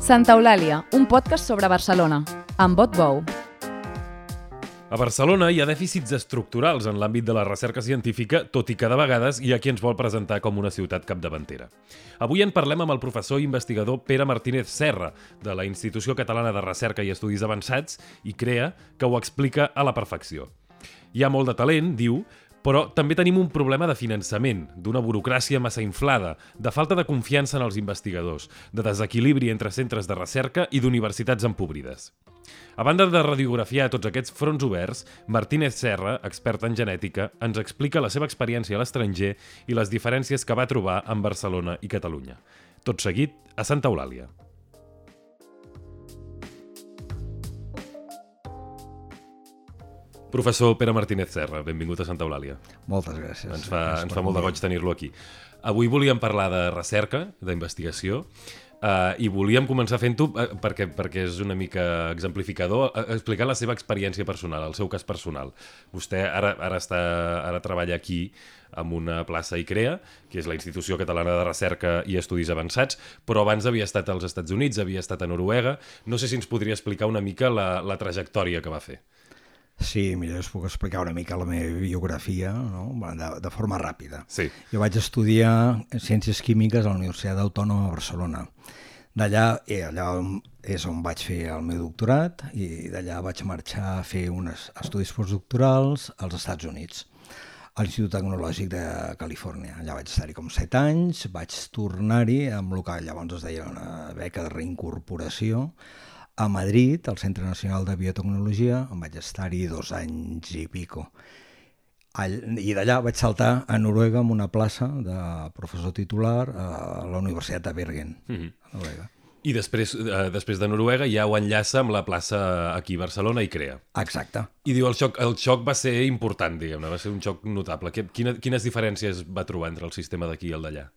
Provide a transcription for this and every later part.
Santa Eulàlia, un podcast sobre Barcelona, amb Bot Bou. A Barcelona hi ha dèficits estructurals en l'àmbit de la recerca científica, tot i que de vegades hi ha qui ens vol presentar com una ciutat capdavantera. Avui en parlem amb el professor i investigador Pere Martínez Serra, de la Institució Catalana de Recerca i Estudis Avançats, i CREA, que ho explica a la perfecció. Hi ha molt de talent, diu, però també tenim un problema de finançament, d'una burocràcia massa inflada, de falta de confiança en els investigadors, de desequilibri entre centres de recerca i d'universitats empobrides. A banda de radiografiar tots aquests fronts oberts, Martínez Serra, expert en genètica, ens explica la seva experiència a l'estranger i les diferències que va trobar en Barcelona i Catalunya. Tot seguit, a Santa Eulàlia. Professor Pere Martínez Serra, benvingut a Santa Eulàlia. Moltes gràcies. Ens fa, Gràcies ens fa molt de goig tenir-lo aquí. Avui volíem parlar de recerca, d'investigació, uh, i volíem començar fent-ho uh, perquè, perquè és una mica exemplificador, uh, explicant la seva experiència personal, el seu cas personal. Vostè ara, ara, està, ara treballa aquí amb una plaça ICREA, que és la Institució Catalana de Recerca i Estudis Avançats, però abans havia estat als Estats Units, havia estat a Noruega. No sé si ens podria explicar una mica la, la trajectòria que va fer. Sí, mira, us puc explicar una mica la meva biografia no? De, de forma ràpida. Sí. Jo vaig estudiar Ciències Químiques a la Universitat Autònoma de Barcelona. D'allà eh, allà és on vaig fer el meu doctorat i d'allà vaig marxar a fer uns estudis postdoctorals als Estats Units, a l'Institut Tecnològic de Califòrnia. Allà vaig estar-hi com set anys, vaig tornar-hi amb el que llavors es deia una beca de reincorporació, a Madrid, al Centre Nacional de Biotecnologia, on vaig estar-hi dos anys i pico. All, I d'allà vaig saltar a Noruega amb una plaça de professor titular a la Universitat de Bergen, Mhm. a Noruega. I després, eh, després de Noruega ja ho enllaça amb la plaça aquí a Barcelona i crea. Exacte. I diu, el xoc, el xoc va ser important, diguem-ne, va ser un xoc notable. Que- Quina, quines diferències va trobar entre el sistema d'aquí i el d'allà?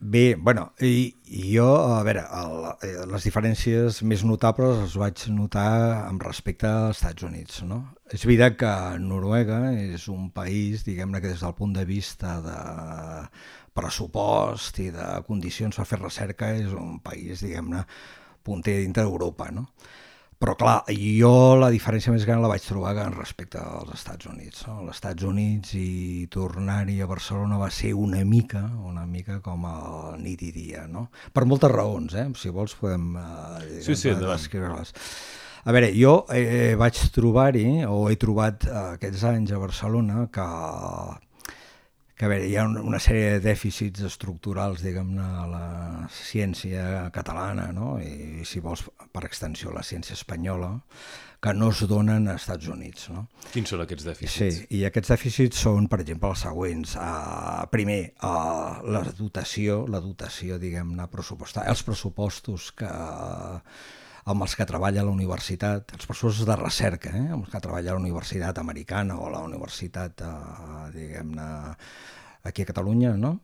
Bé, bueno, i, i jo, a veure, el, eh, les diferències més notables les vaig notar amb respecte als Estats Units, no? És veritat que Noruega és un país, diguem-ne que des del punt de vista de pressupost i de condicions per fer recerca és un país, diguem-ne, punter dintre d'Europa, no? Però clar, jo la diferència més gran la vaig trobar respecte als Estats Units. No? Als Estats Units i tornar-hi a Barcelona va ser una mica, una mica com a nit i dia, no? Per moltes raons, eh? Si vols podem eh, Sí, sí, descriure-les. A veure, jo eh, vaig trobar-hi, o he trobat eh, aquests anys a Barcelona, que que a veure, hi ha un- una sèrie de dèficits estructurals, diguem-ne, a la ciència catalana, no? I, si vols, per extensió, la ciència espanyola, que no es donen als Estats Units, no? Quins són aquests Sí, dèficits? i aquests dèficits són, per exemple, els següents. Uh, primer, uh, la dotació, la dotació, diguem-ne, pressupostària, els pressupostos que, amb els que treballa la universitat, els pressupostos de recerca, eh, amb els que treballa la universitat americana o la universitat, uh, diguem-ne, aquí a Catalunya, no?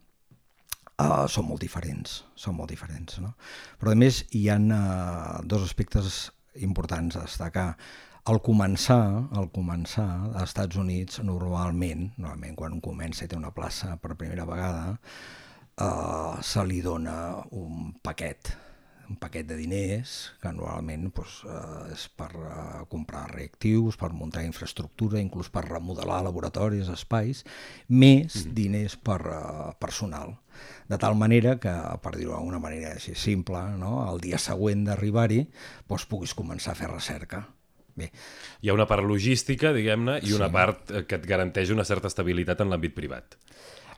Uh, són molt diferents, són molt diferents, no? Però a més hi ha uh, dos aspectes importants a destacar. Al començar, al començar, als Estats Units, normalment, normalment quan un comença i té una plaça per primera vegada, uh, se li dona un paquet, un paquet de diners que normalment doncs, eh, és per eh, comprar reactius, per muntar infraestructura, inclús per remodelar laboratoris, espais, més diners per eh, personal. De tal manera que, per dir-ho d'alguna manera així simple, no? el dia següent d'arribar-hi doncs, puguis començar a fer recerca. Bé, Hi ha una part logística, diguem-ne, i una part que et garanteix una certa estabilitat en l'àmbit privat.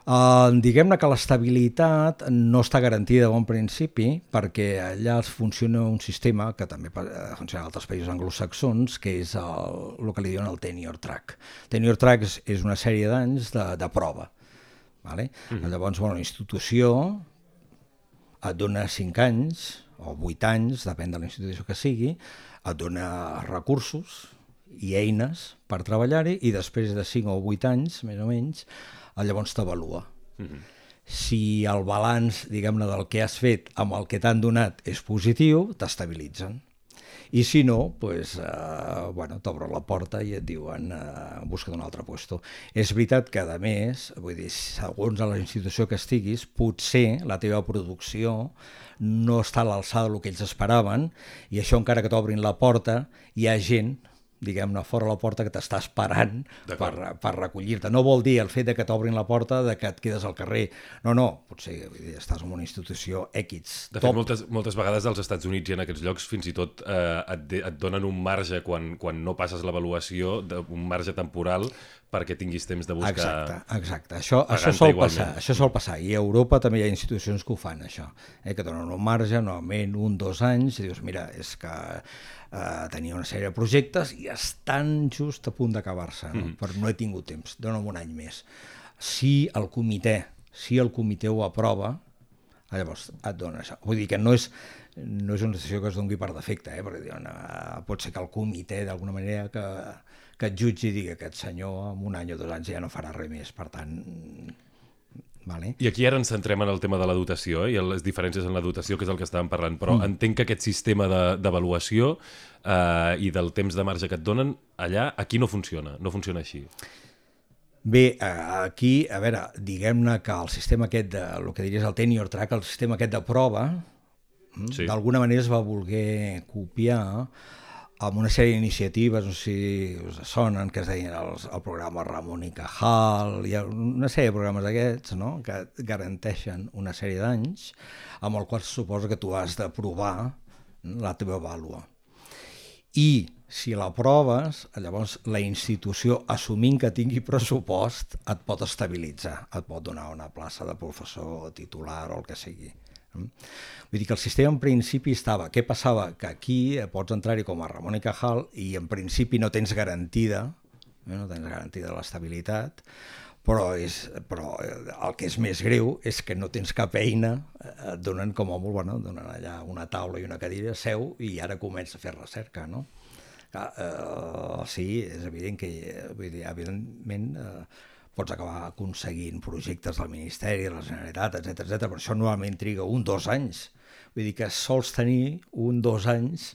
Uh, diguem-ne que l'estabilitat no està garantida de bon principi perquè allà es funciona un sistema que també eh, funciona en altres països anglosaxons que és el, el que li diuen el tenure track. Tenure track és, és una sèrie d'anys de, de prova. Vale? Mm -hmm. Llavors, bueno, la institució et dona 5 anys o 8 anys, depèn de la institució que sigui, et dona recursos i eines per treballar-hi i després de 5 o 8 anys, més o menys, llavors t'avalua. Mm -hmm. Si el balanç, diguem-ne, del que has fet amb el que t'han donat és positiu, t'estabilitzen. I si no, pues, eh, bueno, t'obren la porta i et diuen eh, busca't un altre puesto. És veritat que, a més, vull dir, segons a la institució que estiguis, potser la teva producció no està a l'alçada del que ells esperaven i això encara que t'obrin la porta, hi ha gent diguem-ne, fora la porta que t'està esperant per, per recollir-te. No vol dir el fet de que t'obrin la porta de que et quedes al carrer. No, no, potser dir, estàs en una institució X. De fet, moltes, moltes vegades als Estats Units i en aquests llocs fins i tot eh, et, et donen un marge quan, quan no passes l'avaluació, un marge temporal perquè tinguis temps de buscar... Exacte, exacte. Això, això sol igualment. passar, això sol passar. I a Europa també hi ha institucions que ho fan, això, eh, que donen un marge, normalment un, dos anys, i dius, mira, és que eh, tenia una sèrie de projectes i estan just a punt d'acabar-se, no? Mm -hmm. però no he tingut temps, dona'm un any més. Si el comitè, si el comitè ho aprova, llavors et dona això. Vull dir que no és, no és una decisió que es doni per defecte, eh? perquè diuen, uh, pot ser que el comitè d'alguna manera que, que et jutgi i digui que aquest senyor en un any o dos anys ja no farà res més, per tant Vale. I aquí ara ens centrem en el tema de la dotació eh, i les diferències en la dotació, que és el que estàvem parlant, però mm. entenc que aquest sistema d'avaluació de, eh, i del temps de marge que et donen, allà, aquí no funciona, no funciona així. Bé, eh, aquí, a veure, diguem-ne que el sistema aquest, de, el que diries el tenure track, el sistema aquest de prova, sí. d'alguna manera es va voler copiar amb una sèrie d'iniciatives, no sé si us sonen, que es deien el, el programa Ramon i Cajal, hi ha una sèrie de programes d'aquests no? que garanteixen una sèrie d'anys, amb el qual suposa que tu has de provar la teva vàlua. I si la proves, llavors la institució, assumint que tingui pressupost, et pot estabilitzar, et pot donar una plaça de professor titular o el que sigui. Vull dir que el sistema en principi estava. Què passava? Que aquí eh, pots entrar-hi com a Ramon i Cajal i en principi no tens garantida, eh, no tens garantida l'estabilitat, però, és, però eh, el que és més greu és que no tens cap eina, et donen com a molt, bueno, donen allà una taula i una cadira, seu, i ara comença a fer recerca, no? Clar, eh, sí, és evident que, vull dir, evidentment, eh, pots acabar aconseguint projectes del Ministeri, de la Generalitat, etc etc. però això normalment triga un, dos anys. Vull dir que sols tenir un, dos anys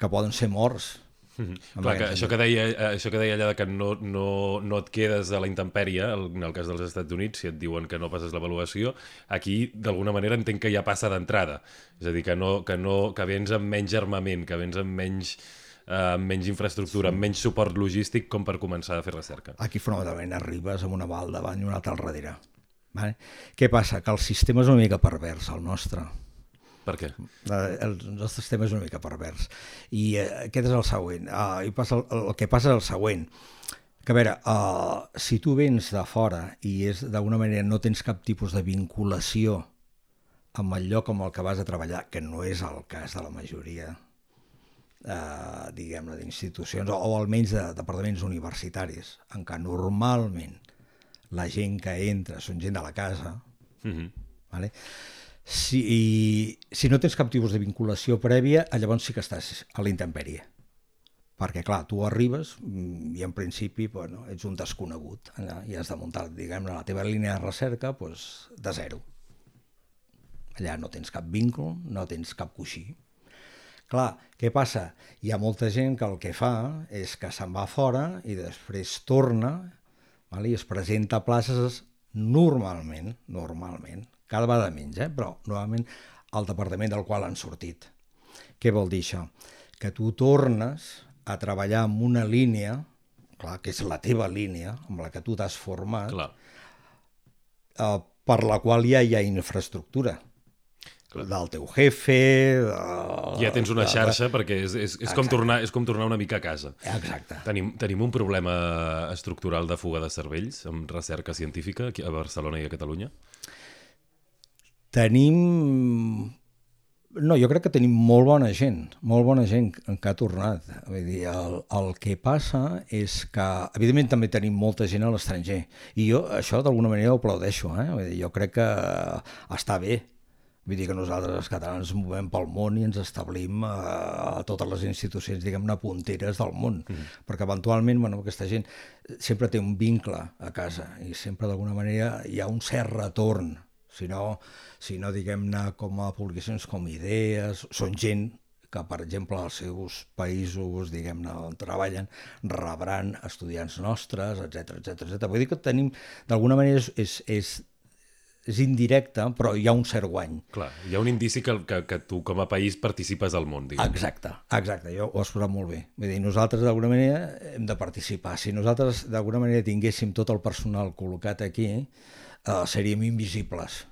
que poden ser morts. Mm -hmm. Clar, que això, que deia, eh, això que deia allà de que no, no, no et quedes a la intempèrie, en el cas dels Estats Units, si et diuen que no passes l'avaluació, aquí d'alguna manera entenc que ja passa d'entrada. És a dir, que, no, que, no, que vens amb menys armament, que vens amb menys eh, amb menys infraestructura, sí. amb menys suport logístic com per començar a fer recerca. Aquí fonamentalment arribes amb una val davant i una altra al darrere. Vale? Què passa? Que el sistema és una mica pervers, el nostre. Per què? Eh, el nostre sistema és una mica pervers. I eh, aquest és el següent. Uh, i passa el, el que passa és el següent que a veure, uh, si tu vens de fora i és d'alguna manera no tens cap tipus de vinculació amb el lloc amb el que vas a treballar, que no és el cas de la majoria eh, diguem-ne, d'institucions o, o almenys de departaments universitaris, en què normalment la gent que entra són gent de la casa, uh mhm. -huh. vale? si, si no tens cap tipus de vinculació prèvia, llavors sí que estàs a la intempèrie. Perquè, clar, tu arribes mm, i en principi bueno, ets un desconegut allà, i has de muntar, diguem-ne, la teva línia de recerca pues, de zero. Allà no tens cap vincle, no tens cap coixí, Clar, què passa? Hi ha molta gent que el que fa és que se'n va fora i després torna val? i es presenta a places normalment, normalment, cada vegada menys, eh? però normalment al departament del qual han sortit. Què vol dir això? Que tu tornes a treballar amb una línia, clar, que és la teva línia, amb la que tu t'has format, clar. Eh, per la qual ja hi ha infraestructura del teu jefe... De, ja tens una xarxa de, perquè és, és, és, com tornar, és com tornar una mica a casa. Exacte. Tenim, tenim un problema estructural de fuga de cervells amb recerca científica aquí a Barcelona i a Catalunya? Tenim... No, jo crec que tenim molt bona gent, molt bona gent que ha tornat. Vull dir, el, el que passa és que, evidentment, també tenim molta gent a l'estranger. I jo això d'alguna manera ho aplaudeixo. Eh? Vull dir, jo crec que està bé Vull dir que nosaltres, els catalans, ens movem pel món i ens establim a, a totes les institucions, diguem-ne, punteres del món. Mm. Perquè eventualment, bueno, aquesta gent sempre té un vincle a casa i sempre d'alguna manera hi ha un cert retorn. Si no, si no diguem-ne, com a publicacions com idees, són gent que, per exemple, els seus països, diguem-ne, on treballen, rebran estudiants nostres, etc etc etc. Vull dir que tenim, d'alguna manera, és, és, és és indirecte, però hi ha un cert guany. Clar, hi ha un indici que, que, que tu com a país participes al món, diguem. Exacte, exacte, jo ho has posat molt bé. Vull dir, nosaltres d'alguna manera hem de participar. Si nosaltres d'alguna manera tinguéssim tot el personal col·locat aquí, eh, seríem invisibles.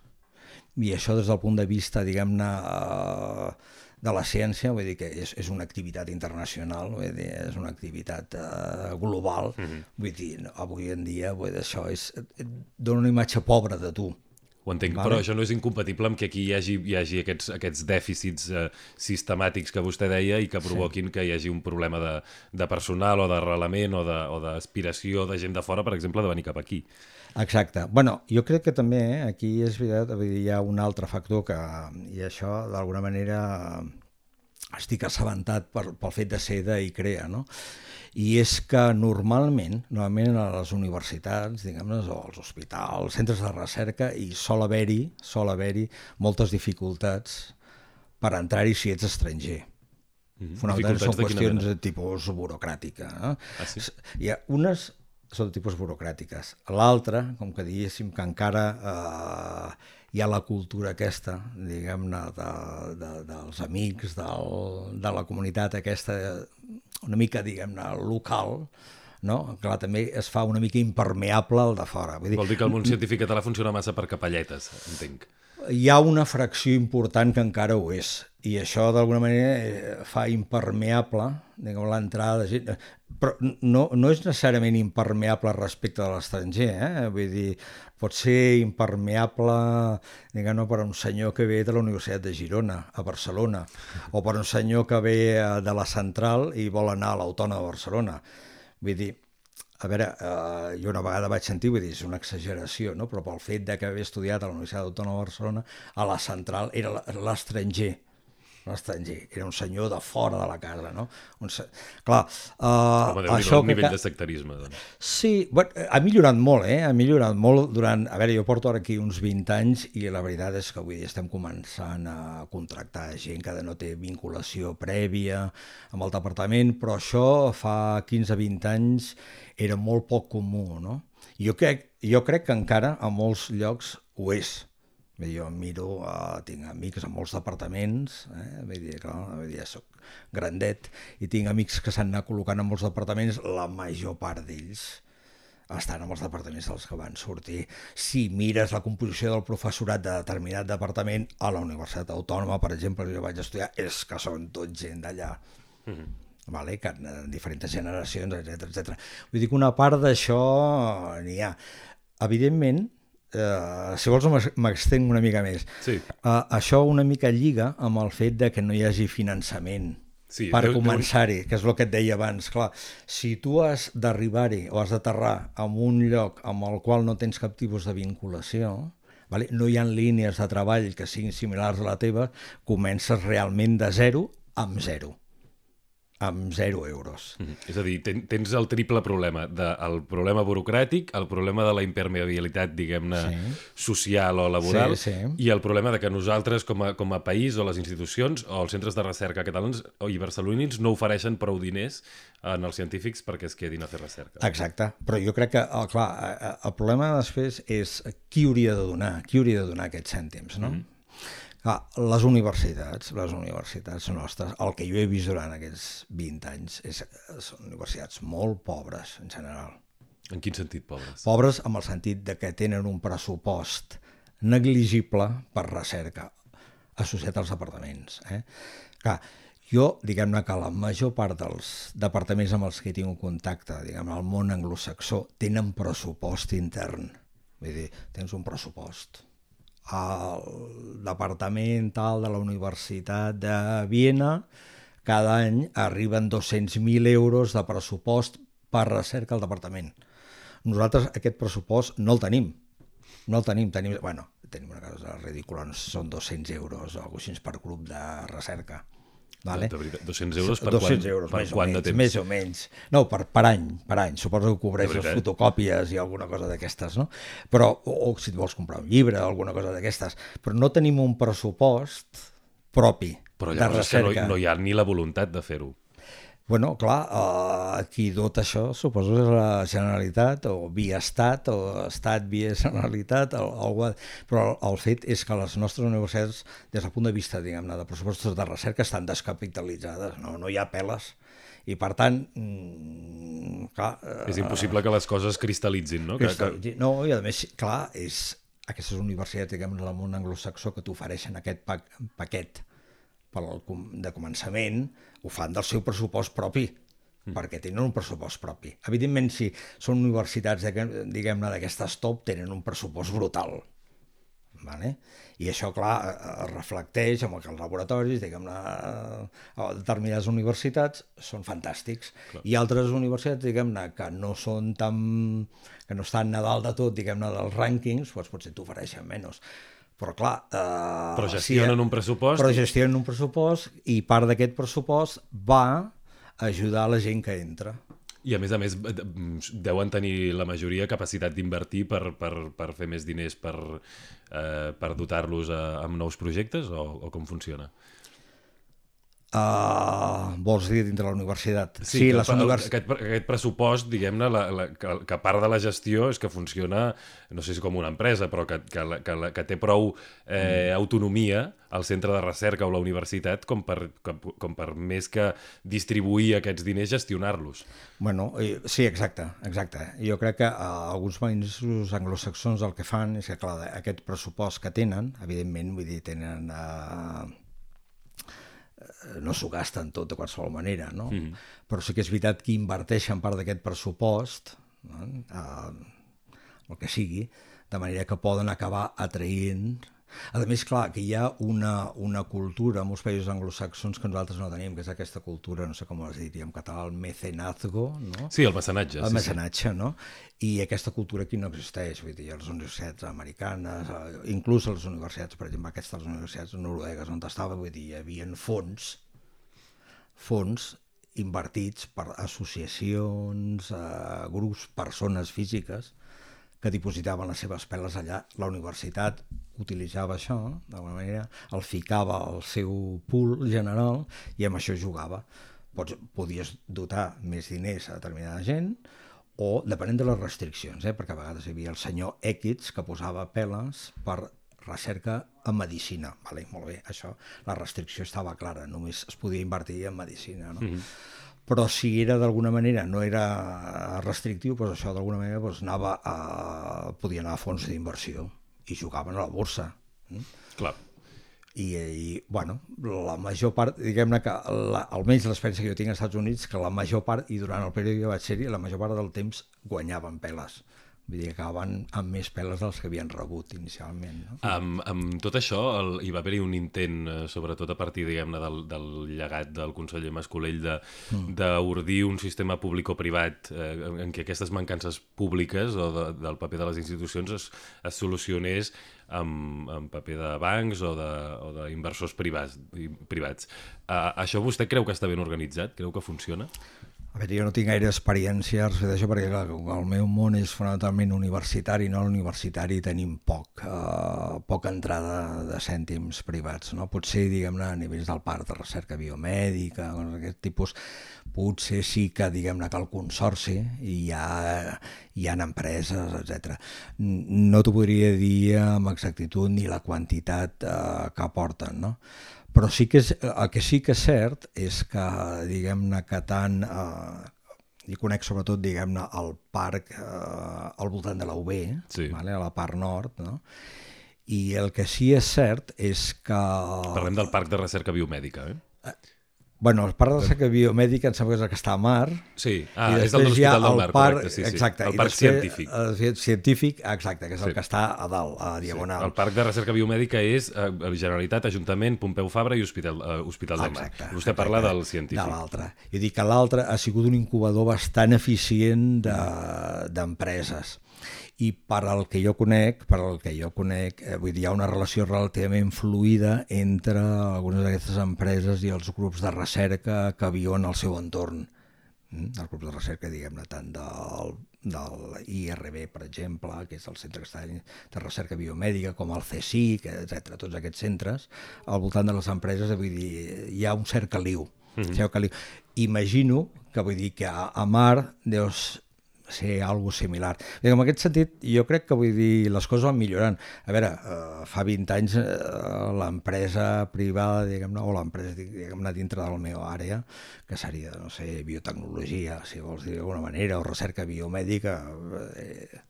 I això des del punt de vista, diguem-ne, eh, de la ciència, vull dir que és, és una activitat internacional, vull dir, és una activitat uh, global, mm -hmm. vull dir, avui en dia vull dir, això és, et dona una imatge pobra de tu, ho entenc, vale. però això no és incompatible amb que aquí hi hagi, hi hagi aquests, aquests dèficits eh, sistemàtics que vostè deia i que provoquin sí. que hi hagi un problema de, de personal o d'arrelament o d'aspiració de, de gent de fora, per exemple, de venir cap aquí. Exacte. bueno, jo crec que també eh, aquí és veritat, hi ha un altre factor que, i això d'alguna manera estic assabentat per, pel fet de ser i crea, no? I és que normalment, normalment a les universitats, diguem-ne, o als hospitals, centres de recerca, i sol haver-hi sol haver-hi moltes dificultats per entrar-hi si ets estranger. Mm -hmm. Fonamentalment són qüestions de tipus burocràtica. Eh? Ah, sí? Hi ha unes són de tipus burocràtiques. L'altra, com que diguéssim que encara eh, hi ha la cultura aquesta, diguem-ne, de, de, dels amics, del, de la comunitat aquesta una mica, diguem-ne, local, no? Clar, també es fa una mica impermeable al de fora. Vull dir, Vol dir que el món científic català funciona massa per capelletes, entenc. Hi ha una fracció important que encara ho és, i això d'alguna manera eh, fa impermeable l'entrada de gent però no, no és necessàriament impermeable respecte de l'estranger, eh? vull dir, pot ser impermeable diguem per un senyor que ve de la Universitat de Girona, a Barcelona, o per un senyor que ve eh, de la Central i vol anar a l'Autònoma de Barcelona. Vull dir, a veure, eh, jo una vegada vaig sentir, vull dir, és una exageració, no? però pel fet de que havia estudiat a la Universitat Autònoma de Barcelona, a la Central era l'estranger, l'estranger, era un senyor de fora de la casa, no? Un se... Clar, uh, Home, això... El nivell que... de sectarisme, doncs. Sí, bueno, ha millorat molt, eh? Ha millorat molt durant... A veure, jo porto ara aquí uns 20 anys i la veritat és que avui dia estem començant a contractar gent que no té vinculació prèvia amb el departament, però això fa 15-20 anys era molt poc comú, no? Jo crec, jo crec que encara a molts llocs ho és, jo miro, uh, tinc amics en molts departaments, eh? vull dir, clar, vull dir, soc grandet, i tinc amics que s'han anat col·locant en molts departaments, la major part d'ells estan en els departaments dels que van sortir. Si mires la composició del professorat de determinat departament, a la Universitat Autònoma, per exemple, jo vaig estudiar, és que són tot gent d'allà. Mm -hmm vale? que en diferents generacions, etc etc. Vull dir que una part d'això n'hi ha. Evidentment, Uh, si vols m'extenc una mica més. Sí. Uh, això una mica lliga amb el fet de que no hi hagi finançament sí, per començar-hi, que és el que et deia abans. Clar, si tu has d'arribar-hi o has d'aterrar en un lloc amb el qual no tens cap tipus de vinculació, vale? no hi ha línies de treball que siguin similars a la teva, comences realment de zero amb zero amb 0 euros. Mm -hmm. És a dir, ten, tens el triple problema, de, el problema burocràtic, el problema de la impermeabilitat, diguem-ne, sí. social o laboral, sí, sí. i el problema de que nosaltres, com a, com a país, o les institucions, o els centres de recerca catalans i barcelonins, no ofereixen prou diners en els científics perquè es quedin a fer recerca. Exacte, però jo crec que, oh, clar, el problema després és qui hauria de donar, qui hauria de donar aquests cèntims, no? Mm -hmm. Ah, les universitats, les universitats nostres, el que jo he vist durant aquests 20 anys és, són universitats molt pobres, en general. En quin sentit pobres? Pobres amb el sentit de que tenen un pressupost negligible per recerca associat als departaments. Eh? Clar, jo, diguem-ne que la major part dels departaments amb els que tinc contacte, diguem al món anglosaxó, tenen pressupost intern. Vull dir, tens un pressupost al departament tal de la Universitat de Viena, cada any arriben 200.000 euros de pressupost per recerca al departament. Nosaltres aquest pressupost no el tenim. No el tenim, tenim, bueno, tenim una cosa ridícula, són 200 euros o alguna cosa per grup de recerca. Vale? De veritat, 200 euros per 200 quant, euros, per més, quant o menys, de temps? més o menys. No, per, per any, per any. Suposo que cobreix les fotocòpies i alguna cosa d'aquestes, no? Però, o, o si et vols comprar un llibre o alguna cosa d'aquestes. Però no tenim un pressupost propi Però de és que no, recerca. no hi ha ni la voluntat de fer-ho. Bueno, clar, eh, qui dota això suposo és la Generalitat o via Estat o Estat via Generalitat, el, el, però el, el fet és que les nostres universitats, des del punt de vista diguem-ne de pressupostos de recerca, estan descapitalitzades, no, no hi ha peles. I per tant, mm, clar... eh, És impossible que les coses cristal·litzin, no? Que, que... No, i a més, clar, és aquestes universitats, diguem del món anglosaxó, que t'ofereixen aquest pa paquet com de començament, ho fan del seu pressupost propi, mm. perquè tenen un pressupost propi. Evidentment, si són universitats, diguem-ne, d'aquestes top, tenen un pressupost brutal. Vale? I això, clar, es reflecteix que els laboratoris, diguem-ne, a determinades universitats són fantàstics. Clar. I altres universitats, diguem-ne, que no són tan... que no estan a dalt de tot, diguem-ne, dels rànquings, doncs potser t'ofereixen menys. Però clar... Eh, però gestionen si, un pressupost. Però gestionen un pressupost i part d'aquest pressupost va ajudar la gent que entra. I a més a més deuen tenir la majoria capacitat d'invertir per, per, per fer més diners per, eh, per dotar-los amb nous projectes o, o com funciona? Uh, vols dir dintre la universitat? Sí, sí les univers... aquest, aquest pressupost, diguem-ne, la, la, que, que part de la gestió és que funciona, no sé si com una empresa, però que, que, que, que té prou eh, mm. autonomia al centre de recerca o la universitat com per, com, com per més que distribuir aquests diners, gestionar-los. Bueno, sí, exacte, exacte. Jo crec que uh, alguns països anglosaxons el que fan és que, clar, aquest pressupost que tenen, evidentment, vull dir, tenen... Uh, no s'ho gasten tot de qualsevol manera, no? Mm -hmm. Però sí que és veritat que inverteixen part d'aquest pressupost, no? uh, el que sigui, de manera que poden acabar atraient a més, clar, que hi ha una, una cultura en molts països anglosaxons que nosaltres no tenim, que és aquesta cultura, no sé com es diria en català, el mecenazgo, no? Sí, el mecenatge. El sí, mecenatge, sí. no? I aquesta cultura aquí no existeix, vull dir, a les universitats americanes, inclús a les universitats, per exemple, aquestes universitats noruegues on estava, vull dir, hi havia fons, fons invertits per associacions, eh, grups, persones físiques, que dipositaven les seves peles allà. La universitat utilitzava això, d'alguna manera, el ficava al seu pool general i amb això jugava. Pots, podies dotar més diners a determinada gent o depenent de les restriccions, eh? perquè a vegades hi havia el senyor Equids que posava peles per recerca en medicina. Vale, molt bé, això, la restricció estava clara, només es podia invertir en medicina. No? Mm -hmm però si era d'alguna manera, no era restrictiu, doncs això d'alguna manera doncs anava a, podia anar a fons d'inversió i jugaven a la borsa. Mm? Clar. I, i bueno, la major part, diguem-ne que la, almenys l'experiència que jo tinc als Estats Units, que la major part, i durant el període que vaig ser-hi, la major part del temps guanyaven peles. Vull dir acabaven amb més peles dels que havien rebut inicialment. No? Amb, amb tot això, el, hi va haver-hi un intent, eh, sobretot a partir diguem-ne del, del llegat del conseller Mascolell, d'ordir mm. un sistema públic-privat eh, en què aquestes mancances públiques o de, del paper de les institucions es, es solucionés amb, amb paper de bancs o d'inversors privats. privats. Uh, això vostè creu que està ben organitzat? Creu que funciona? A veure, jo no tinc gaire experiència respecte això perquè clar, el meu món és fonamentalment universitari, no? l'universitari tenim poc, eh, poca entrada de cèntims privats. No? Potser, diguem-ne, a nivells del parc de recerca biomèdica, aquest tipus, potser sí que, diguem-ne, que el consorci hi ha, hi ha empreses, etc. No t'ho podria dir amb exactitud ni la quantitat eh, que aporten, no? Però sí que és, el que sí que és cert és que, diguem-ne, que tant... Eh, i conec sobretot, diguem-ne, el parc eh, al voltant de la UB, sí. vale, a la part nord, no? I el que sí és cert és que... Parlem del Parc de Recerca Biomèdica, eh? Eh Bueno, el parc de recerca biomèdica em sembla que és el que està a Mar. Sí, ah, és el de l'Hospital del Mar, parc, correcte, sí, sí. Exacte. El parc després, científic. El científic, exacte, que és sí. el que està a dalt, a diagonal. Sí. El parc de recerca biomèdica és eh, Generalitat, Ajuntament, Pompeu Fabra i Hospital, eh, Hospital del Mar. Exacte, Vostè exacte, parla del científic. De l'altre. Jo dic que l'altre ha sigut un incubador bastant eficient d'empreses. De, i per al que jo conec, per al que jo conec, eh, vull dir, hi ha una relació relativament fluida entre algunes d'aquestes empreses i els grups de recerca que viuen al seu entorn. mm, els grups de recerca, diguem-ne, tant del, del IRB, per exemple, que és el centre que està de recerca biomèdica, com el CSIC, etc. tots aquests centres, al voltant de les empreses, vull dir, hi ha un cert caliu. Mm -hmm. Imagino que vull dir que a, a Mar deus ser algo similar. I en aquest sentit, jo crec que vull dir, les coses van millorant. A veure, eh, fa 20 anys eh, l'empresa privada, diguem-ne, o l'empresa, diguem-ne, dintre de la meva àrea, que seria, no sé, biotecnologia, si vols dir d'alguna manera, o recerca biomèdica, eh,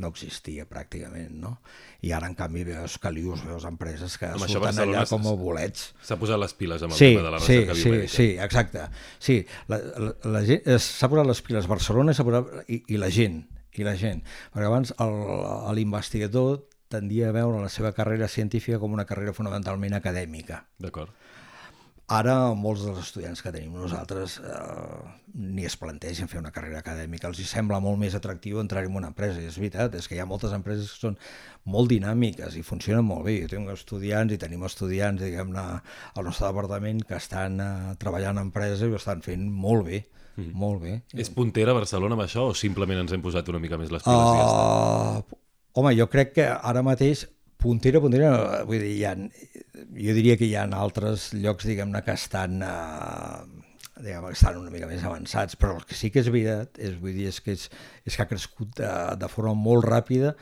no existia pràcticament, no? I ara, en canvi, veus calius, veus empreses que amb surten allà com a bolets. S'ha posat les piles amb el sí, tema de la recerca sí, biomèdica. Sí, sí, exacte. Sí, la, la, la gent s'ha posat les piles Barcelona posat, i, i la gent, i la gent. Perquè abans l'investigador tendia a veure la seva carrera científica com una carrera fonamentalment acadèmica. D'acord Ara molts dels estudiants que tenim nosaltres eh, ni es plantegen fer una carrera acadèmica, els hi sembla molt més atractiu entrar en una empresa, i és veritat, és que hi ha moltes empreses que són molt dinàmiques i funcionen molt bé. Jo tinc estudiants i tenim estudiants, diguem-ne, al nostre departament que estan eh, treballant en empreses i ho estan fent molt bé. Mm. Molt bé. És puntera Barcelona amb això o simplement ens hem posat una mica més les piles uh, i ja està? Home, jo crec que ara mateix puntera, puntera, vull dir, hi ha, jo diria que hi ha altres llocs, diguem-ne, que estan, eh, diguem estan una mica més avançats, però el que sí que és veritat, és, vull dir, és que, és, és que ha crescut de, de forma molt ràpida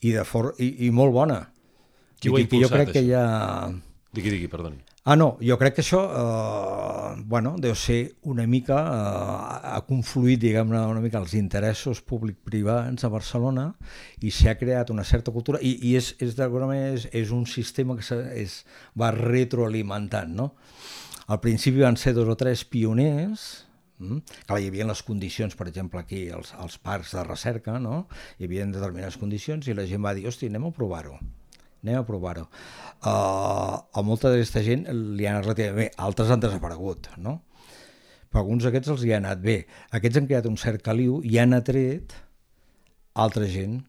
i, de for i, i molt bona. Qui ho ha impulsat, jo crec això? que hi ha... Digui, digui, perdoni. Ah, no, jo crec que això, eh, bueno, deu ser una mica, eh, ha confluït, diguem-ne, una mica els interessos públic-privats a Barcelona i s'ha creat una certa cultura i, i és, és d'alguna manera, és, és un sistema que es va retroalimentant, no? Al principi van ser dos o tres pioners, Mm? Clar, hi havia les condicions, per exemple, aquí, els, els parcs de recerca, no? hi havia determinades condicions i la gent va dir, hosti, anem a provar-ho anem a provar-ho. Uh, a molta d'aquesta gent li ha anat relativament bé, altres han desaparegut, no? Però alguns d'aquests els hi ha anat bé. Aquests han creat un cert caliu i han atret altra gent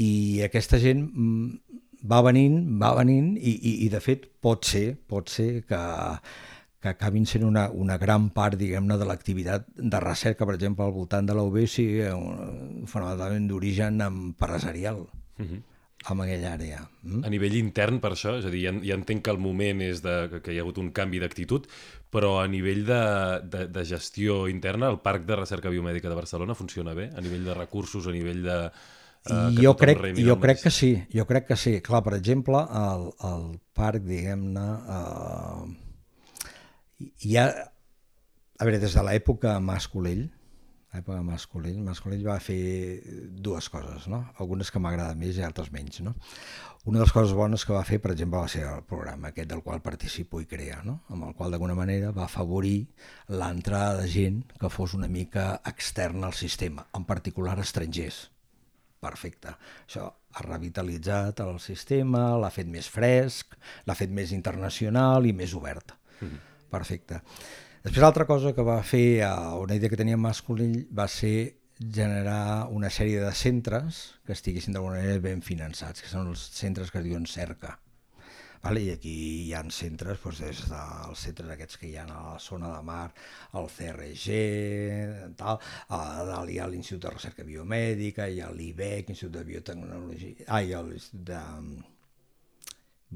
i aquesta gent mm, va venint, va venint i, i, i de fet pot ser, pot ser que, que acabin sent una, una gran part, diguem-ne, de l'activitat de recerca, per exemple, al voltant de la UB, sigui fonamentalment d'origen empresarial. Uh mhm. En aquella àrea. Mm? A nivell intern, per això, és a dir, ja, ja entenc que el moment és de, que hi ha hagut un canvi d'actitud, però a nivell de, de, de gestió interna, el Parc de Recerca Biomèdica de Barcelona funciona bé? A nivell de recursos, a nivell de... Uh, jo crec, jo crec que sí, jo crec que sí. Clar, per exemple, el, el parc, diguem-ne, uh, hi ha... A veure, des de l'època Mascolell, l'època de Mascolell. Mascolell va fer dues coses, no? algunes que m'agraden més i altres menys. No? Una de les coses bones que va fer, per exemple, va ser el programa aquest del qual participo i crea, no? amb el qual d'alguna manera va afavorir l'entrada de gent que fos una mica externa al sistema, en particular estrangers. Perfecte. Això ha revitalitzat el sistema, l'ha fet més fresc, l'ha fet més internacional i més obert. Mm -hmm. Perfecte. Després l'altra cosa que va fer, eh, una idea que tenia Mascolell, va ser generar una sèrie de centres que estiguessin d'alguna manera ben finançats, que són els centres que es diuen CERCA. Vale? I aquí hi ha centres, doncs, des dels centres aquests que hi ha a la zona de mar, el CRG, tal, a dalt hi ha l'Institut de Recerca Biomèdica, hi ha l'IBEC, Institut de Biotecnologia, ha l'Institut de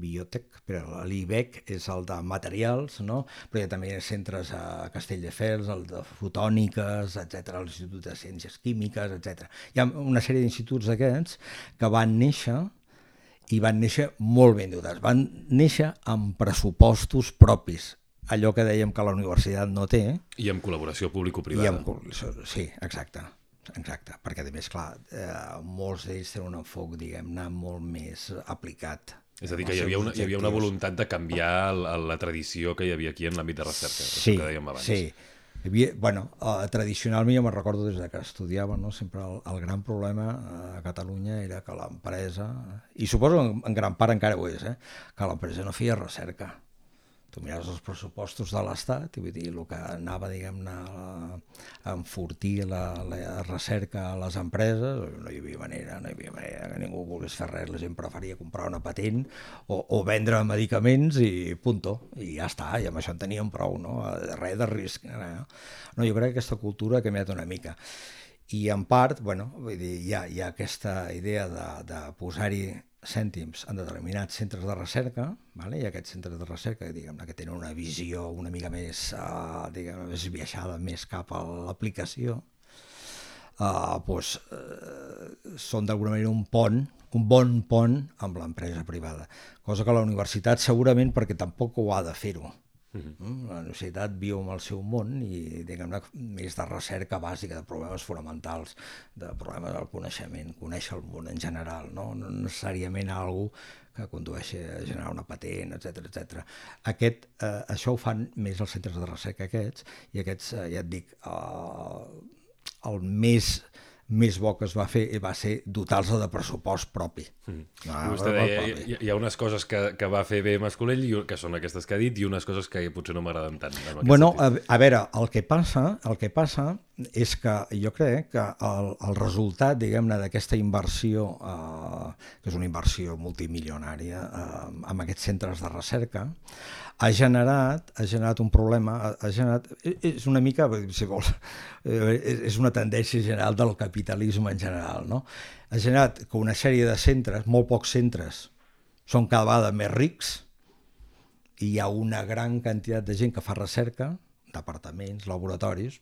Biotec, però l'IBEC és el de materials, no? però hi ha també centres a Castelldefels, el de fotòniques, etc, l'Institut de Ciències Químiques, etc. Hi ha una sèrie d'instituts d'aquests que van néixer i van néixer molt ben dotats. Van néixer amb pressupostos propis, allò que dèiem que la universitat no té. I amb col·laboració público-privada. Amb, sí, exacte. Exacte, perquè a més, clar, eh, molts d'ells tenen un enfoc, diguem-ne, molt més aplicat és a dir, que hi havia, una, hi havia una voluntat de canviar la, la tradició que hi havia aquí en l'àmbit de recerca, sí, que dèiem abans. Sí, havia, bueno, uh, tradicionalment jo me'n recordo des de que estudiava, no? sempre el, el gran problema a Catalunya era que l'empresa, i suposo en, en gran part encara ho és, eh? que l'empresa no feia recerca. Tu mires els pressupostos de l'Estat i vull dir, el que anava, diguem-ne, a enfortir la, la recerca a les empreses, no hi havia manera, no hi havia manera que ningú volgués fer res, la gent preferia comprar una patent o, o vendre medicaments i punto, i ja està, i amb això en teníem prou, no? Res de risc. No? no, jo crec que aquesta cultura ha canviat una mica i en part, bueno, vull dir, hi ha, hi ha aquesta idea de, de posar-hi cèntims en determinats centres de recerca, vale? i aquests centres de recerca diguem que tenen una visió una mica més, uh, diguem, més viaixada, més cap a l'aplicació, uh, pues, uh, són d'alguna manera un pont, un bon pont amb l'empresa privada. Cosa que la universitat segurament perquè tampoc ho ha de fer-ho Uh -huh. La universitat viu amb el seu món i diguem-ne més de recerca bàsica, de problemes fonamentals, de problemes del coneixement, conèixer el món en general, no, no necessàriament algú que condueixi a generar una patent, etc etc. Aquest, eh, això ho fan més els centres de recerca aquests, i aquests, eh, ja et dic, eh, el més més bo que es va fer va ser dotar-se de pressupost propi. Mm. Ah, Vostè deia, hi, hi ha unes coses que, que va fer bé Mascolell, que són aquestes que ha dit, i unes coses que potser no m'agraden tant. Bueno, a, a veure, el que passa, el que passa és que jo crec que el, el resultat, diguem-ne, d'aquesta inversió, eh, que és una inversió multimilionària eh, amb aquests centres de recerca, ha generat, ha generat un problema, ha, generat, és una mica, si vols, eh, és una tendència general del capitalisme en general, no? Ha generat que una sèrie de centres, molt pocs centres, són cada vegada més rics i hi ha una gran quantitat de gent que fa recerca, departaments, laboratoris,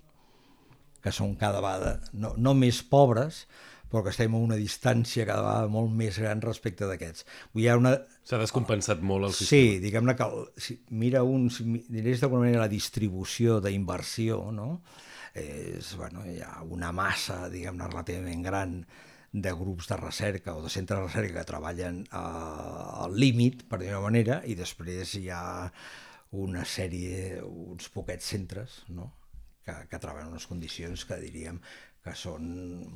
que són cada vegada no, no més pobres, però que estem a una distància cada vegada molt més gran respecte d'aquests. Una... S'ha descompensat molt el sistema. Sí, diguem-ne que el, si mira un, si dirés d'alguna manera la distribució d'inversió, no? és, bueno, hi ha una massa, diguem-ne, relativament gran de grups de recerca o de centres de recerca que treballen al límit, per dir-ho manera, i després hi ha una sèrie, uns poquets centres, no? que, que treballen en unes condicions que diríem que són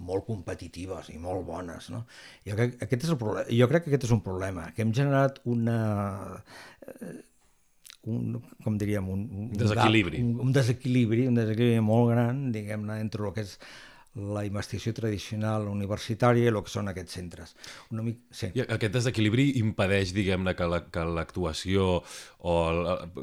molt competitives i molt bones. No? Jo, crec, aquest és el problema. jo crec que aquest és un problema, que hem generat una... Eh, un, com diríem, un, un desequilibri. un, un desequilibri, un desequilibri molt gran, diguem-ne, entre el que és la investigació tradicional universitària i el que són aquests centres. Una mica, sí. I aquest desequilibri impedeix, diguem-ne, que l'actuació o,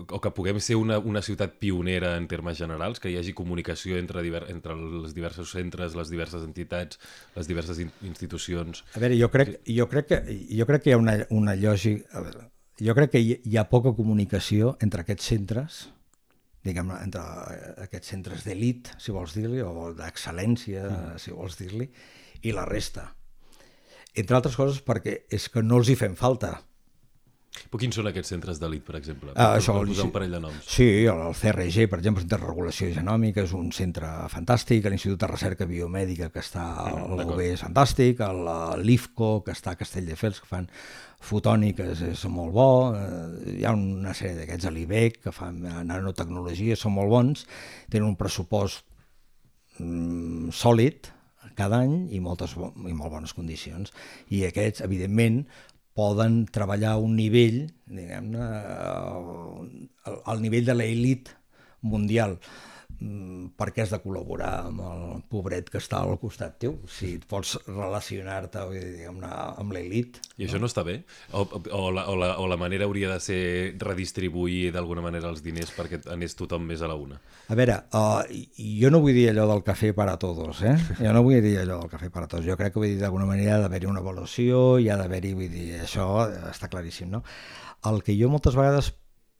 o que puguem ser una, una ciutat pionera en termes generals, que hi hagi comunicació entre, diver, entre els diversos centres, les diverses entitats, les diverses in, institucions. A veure, jo crec, jo crec, que, jo crec que hi ha una, una lògica... Veure, jo crec que hi, hi ha poca comunicació entre aquests centres diguem entre aquests centres d'elit, si vols dir-li, o d'excel·lència, mm. si vols dir-li, i la resta. Entre altres coses perquè és que no els hi fem falta. Però quins són aquests centres d'elit, per exemple? Ah, això, posar un parell de noms. Sí, el CRG, per exemple, de Regulació Genòmica, és un centre fantàstic, l'Institut de Recerca Biomèdica, que està a mm, l'UB, és fantàstic, l'IFCO, que està a Castelldefels, que fan fotòniques, és molt bo, eh, hi ha una sèrie d'aquests l'IBEC, que fan nanotecnologia, són molt bons, tenen un pressupost mm, sòlid, cada any i, moltes, i molt bones condicions. I aquests, evidentment, poden treballar a un nivell, diguem-ne, al nivell de l'elit mundial. Mm, per què has de col·laborar amb el pobret que està al costat teu si et pots relacionar-te amb l'elit i això no està bé? O, o, la, o, la, o la manera hauria de ser redistribuir d'alguna manera els diners perquè anés tothom més a la una? A veure, uh, jo no vull dir allò del cafè per a tots, eh? Jo no vull dir allò del cafè per a tots. Jo crec que vull dir d'alguna manera ha d'haver-hi una avaluació, i ha d'haver-hi, vull dir, això està claríssim, no? El que jo moltes vegades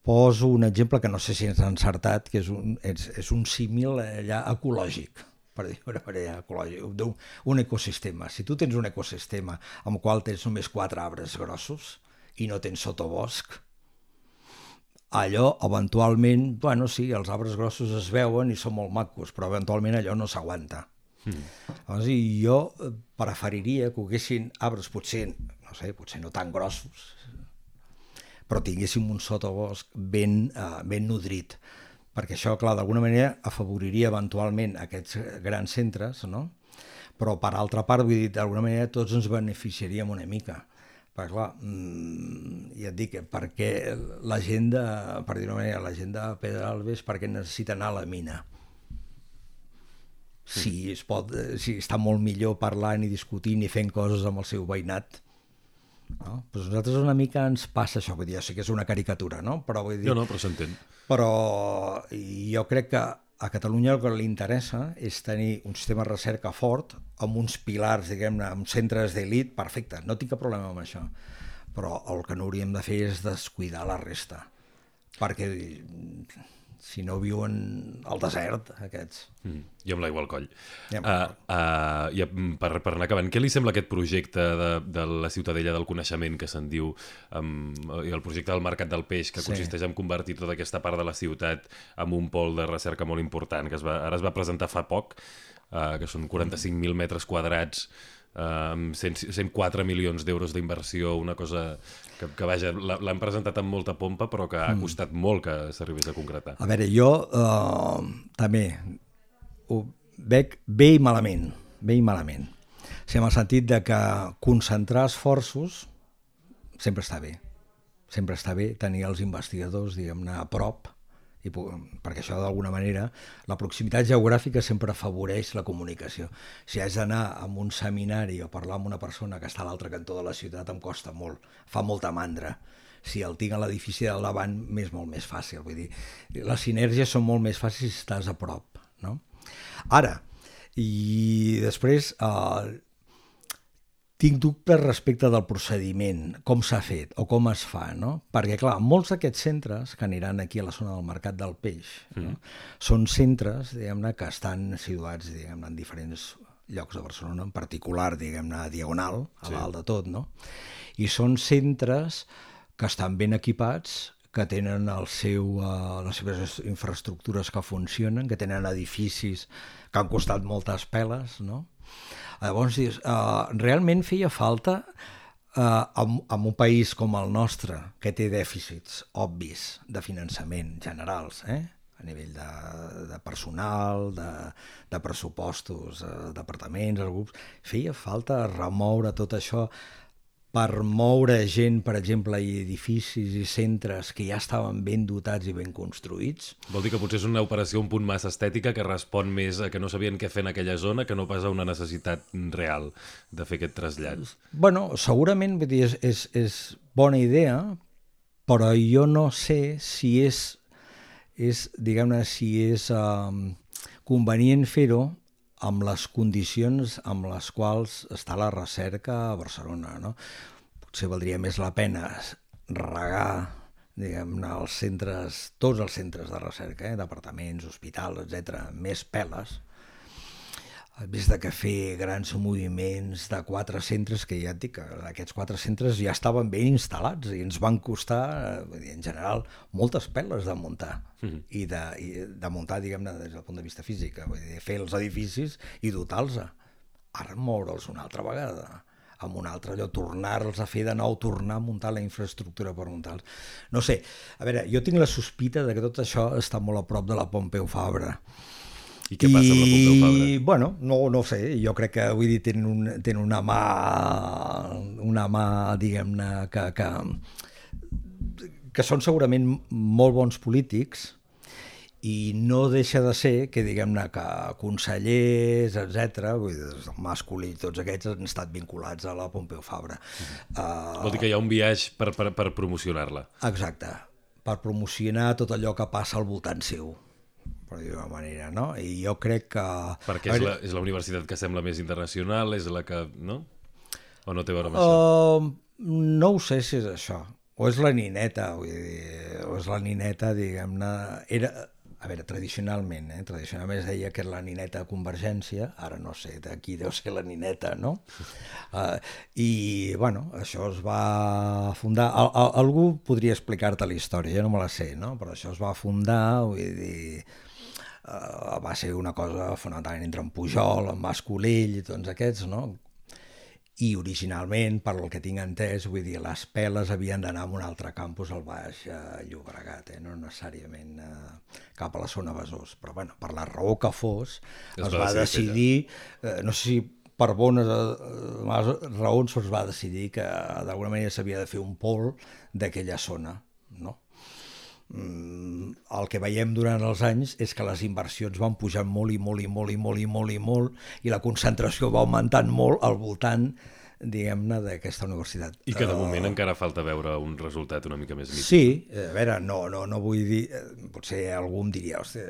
poso un exemple que no sé si és encertat, que és un, és, és un símil allà ecològic per dir-ho d'una manera ecològic, un, un ecosistema. Si tu tens un ecosistema amb el qual tens només quatre arbres grossos i no tens sotobosc, allò eventualment, bueno, sí, els arbres grossos es veuen i són molt macos, però eventualment allò no s'aguanta. Mm. Llavors, jo preferiria que haguessin arbres potser, no sé, potser no tan grossos, però tinguéssim un sotobosc ben, uh, ben nodrit, perquè això, clar, d'alguna manera afavoriria eventualment aquests grans centres, no? però per altra part, vull dir, d'alguna manera tots ens beneficiaríem una mica, perquè clar, mmm, ja et dic, perquè la gent de, per dir-ho manera, la gent de Pedralbes perquè necessita anar a la mina. Si, es pot, si està molt millor parlant i discutint i fent coses amb el seu veïnat, no? Pues nosaltres una mica ens passa això, vull dir, sí que és una caricatura, no? Però vull dir, No, no, però s'entén. però jo crec que a Catalunya el que li interessa és tenir un sistema de recerca fort amb uns pilars, diguem-ne, amb centres d'elit, perfecte, no tinc cap problema amb això. Però el que no hauríem de fer és descuidar la resta, perquè si no viuen al desert, aquests. Mm. I amb l'aigua al coll. I amb Uh, uh, I mm, per, per anar acabant, què li sembla aquest projecte de, de la Ciutadella del Coneixement que se'n diu, um, i el projecte del Mercat del Peix, que Sí. consisteix en convertir tota aquesta part de la ciutat en un pol de recerca molt important, que es va, ara es va presentar fa poc, uh, que són 45.000 metres quadrats, amb 100, 104 milions d'euros d'inversió, una cosa que, que vaja, l'han presentat amb molta pompa, però que ha costat molt que s'arribés a concretar. A veure, jo uh, també ho veig bé i malament, bé i malament. O sigui, en el sentit de que concentrar esforços sempre està bé. Sempre està bé tenir els investigadors, diguem-ne, a prop, i, perquè això d'alguna manera, la proximitat geogràfica sempre afavoreix la comunicació. Si haig d'anar a un seminari o parlar amb una persona que està a l'altre cantó de la ciutat em costa molt, fa molta mandra. Si el tinc a l'edifici del davant m'és molt més fàcil. Vull dir, les sinergies són molt més fàcils si estàs a prop. No? Ara, i després, eh, tinc dubtes respecte del procediment, com s'ha fet o com es fa, no? Perquè, clar, molts d'aquests centres que aniran aquí a la zona del Mercat del Peix no? són centres, diguem-ne, que estan situats, diguem-ne, en diferents llocs de Barcelona, en particular, diguem-ne, a Diagonal, a Sí. dalt de tot, no? I són centres que estan ben equipats, que tenen el seu, uh, les seves infraestructures que funcionen, que tenen edificis que han costat moltes peles, no? Llavors, dius, uh, realment feia falta uh, en, en un país com el nostre, que té dèficits obvis de finançament generals, eh? a nivell de, de personal, de, de pressupostos, eh, departaments, els grups, feia falta remoure tot això per moure gent, per exemple, i edificis i centres que ja estaven ben dotats i ben construïts. Vol dir que potser és una operació un punt massa estètica que respon més a que no sabien què fer en aquella zona que no pas a una necessitat real de fer aquest trasllat. bueno, segurament vull dir, és, és, és bona idea, però jo no sé si és, és diguem-ne, si és um, convenient fer-ho amb les condicions amb les quals està la recerca a Barcelona. No? Potser valdria més la pena regar diguem-ne, els centres, tots els centres de recerca, eh? departaments, hospitals, etc, més peles, en vez de que fer grans moviments de quatre centres, que ja et dic que aquests quatre centres ja estaven ben instal·lats i ens van costar, eh, en general, moltes peles de muntar Mhm. i, de, i de muntar, diguem-ne, des del punt de vista físic, vull dir, fer els edificis i dotar-los. Ara moure'ls una altra vegada amb un altre allò, tornar-los a fer de nou, tornar a muntar la infraestructura per muntar-los. No sé, a veure, jo tinc la sospita de que tot això està molt a prop de la Pompeu Fabra. I què passa amb la Pompeu Fabra? I, bueno, no, no sé, jo crec que, vull dir, tenen, un, tenen una mà, una mà, diguem-ne, que, que, que són segurament molt bons polítics i no deixa de ser que, diguem-ne, que consellers, etc, vull dir, del masculí, tots aquests han estat vinculats a la Pompeu Fabra. Uh, Vol dir que hi ha un viatge per, per, per promocionar-la. Exacte, per promocionar tot allò que passa al voltant seu, per dir-ho manera, no? I jo crec que... Perquè és la, és la universitat que sembla més internacional, és la que... No? O no té a veure amb això? Uh, no ho sé si és això. O és la nineta, vull dir, o és la nineta, diguem-ne... Era, a veure, tradicionalment, eh? tradicionalment es deia que era la nineta de Convergència, ara no sé, d'aquí deu ser la nineta, no? Uh, I, bueno, això es va fundar... Al, al, algú podria explicar-te la història, jo no me la sé, no? Però això es va fundar, vull dir... Uh, va ser una cosa fonamentalment entre en Pujol, en Mas Colell i tots aquests, no? i originalment, per el que tinc entès, vull dir, les peles havien d'anar a un altre campus al Baix eh, Llobregat, eh? no necessàriament eh, cap a la zona Besòs, però bueno, per la raó que fos, Es es, va va decidir eh, no sé si per bones eh, raons es va decidir que d'alguna manera s'havia de fer un pol d'aquella zona, el que veiem durant els anys és que les inversions van pujant molt i molt i molt i molt i molt i molt i la concentració va augmentant molt al voltant diguem-ne, d'aquesta universitat. I que de moment uh, encara falta veure un resultat una mica més nítid. Sí, a veure, no, no, no vull dir... Eh, potser algú em diria, hosti,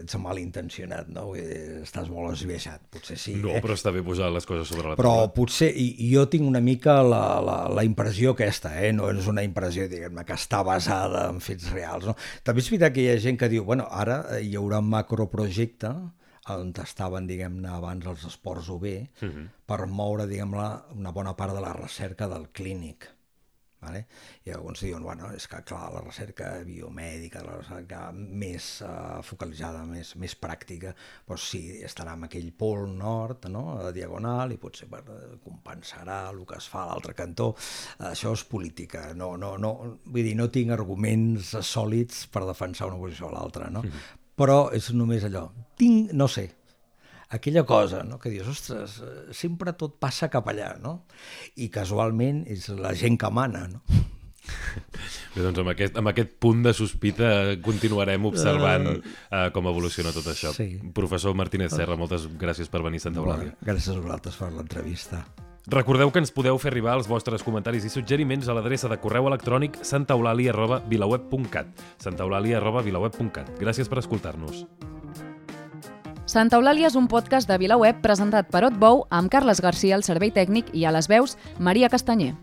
ets malintencionat, no? Vull dir, estàs molt esbiaixat, potser sí. No, eh? però està bé posar les coses sobre la però taula. Però potser, i, i jo tinc una mica la, la, la impressió aquesta, eh? no és una impressió, diguem-ne, que està basada en fets reals. No? També és veritat que hi ha gent que diu, bueno, ara hi haurà un macroprojecte, on estaven, diguem-ne, abans els esports UB, uh -huh. per moure, diguem-ne, una bona part de la recerca del clínic. Vale? I alguns diuen, bueno, és que clar, la recerca biomèdica, la recerca més uh, focalitzada, més, més pràctica, doncs sí, estarà en aquell pol nord, no?, a diagonal, i potser bueno, compensarà el que es fa a l'altre cantó. Això és política, no, no, no, vull dir, no tinc arguments sòlids per defensar una posició o l'altra, no? Uh -huh però és només allò. Tinc, no sé, aquella cosa, no? que dius, ostres, sempre tot passa cap allà, no? I casualment és la gent que mana, no? Bé, doncs amb aquest, amb aquest punt de sospita continuarem observant uh, com evoluciona tot això. Sí. Professor Martínez Serra, moltes gràcies per venir a Santa Eulàlia. Gràcies a vosaltres per l'entrevista. Recordeu que ens podeu fer arribar els vostres comentaris i suggeriments a l'adreça de correu electrònic santaeulàlia.vilaweb.cat santaeulàlia.vilaweb.cat Gràcies per escoltar-nos. Santa Eulàlia és un podcast de VilaWeb presentat per Otbou amb Carles Garcia al servei tècnic i a les veus Maria Castanyer.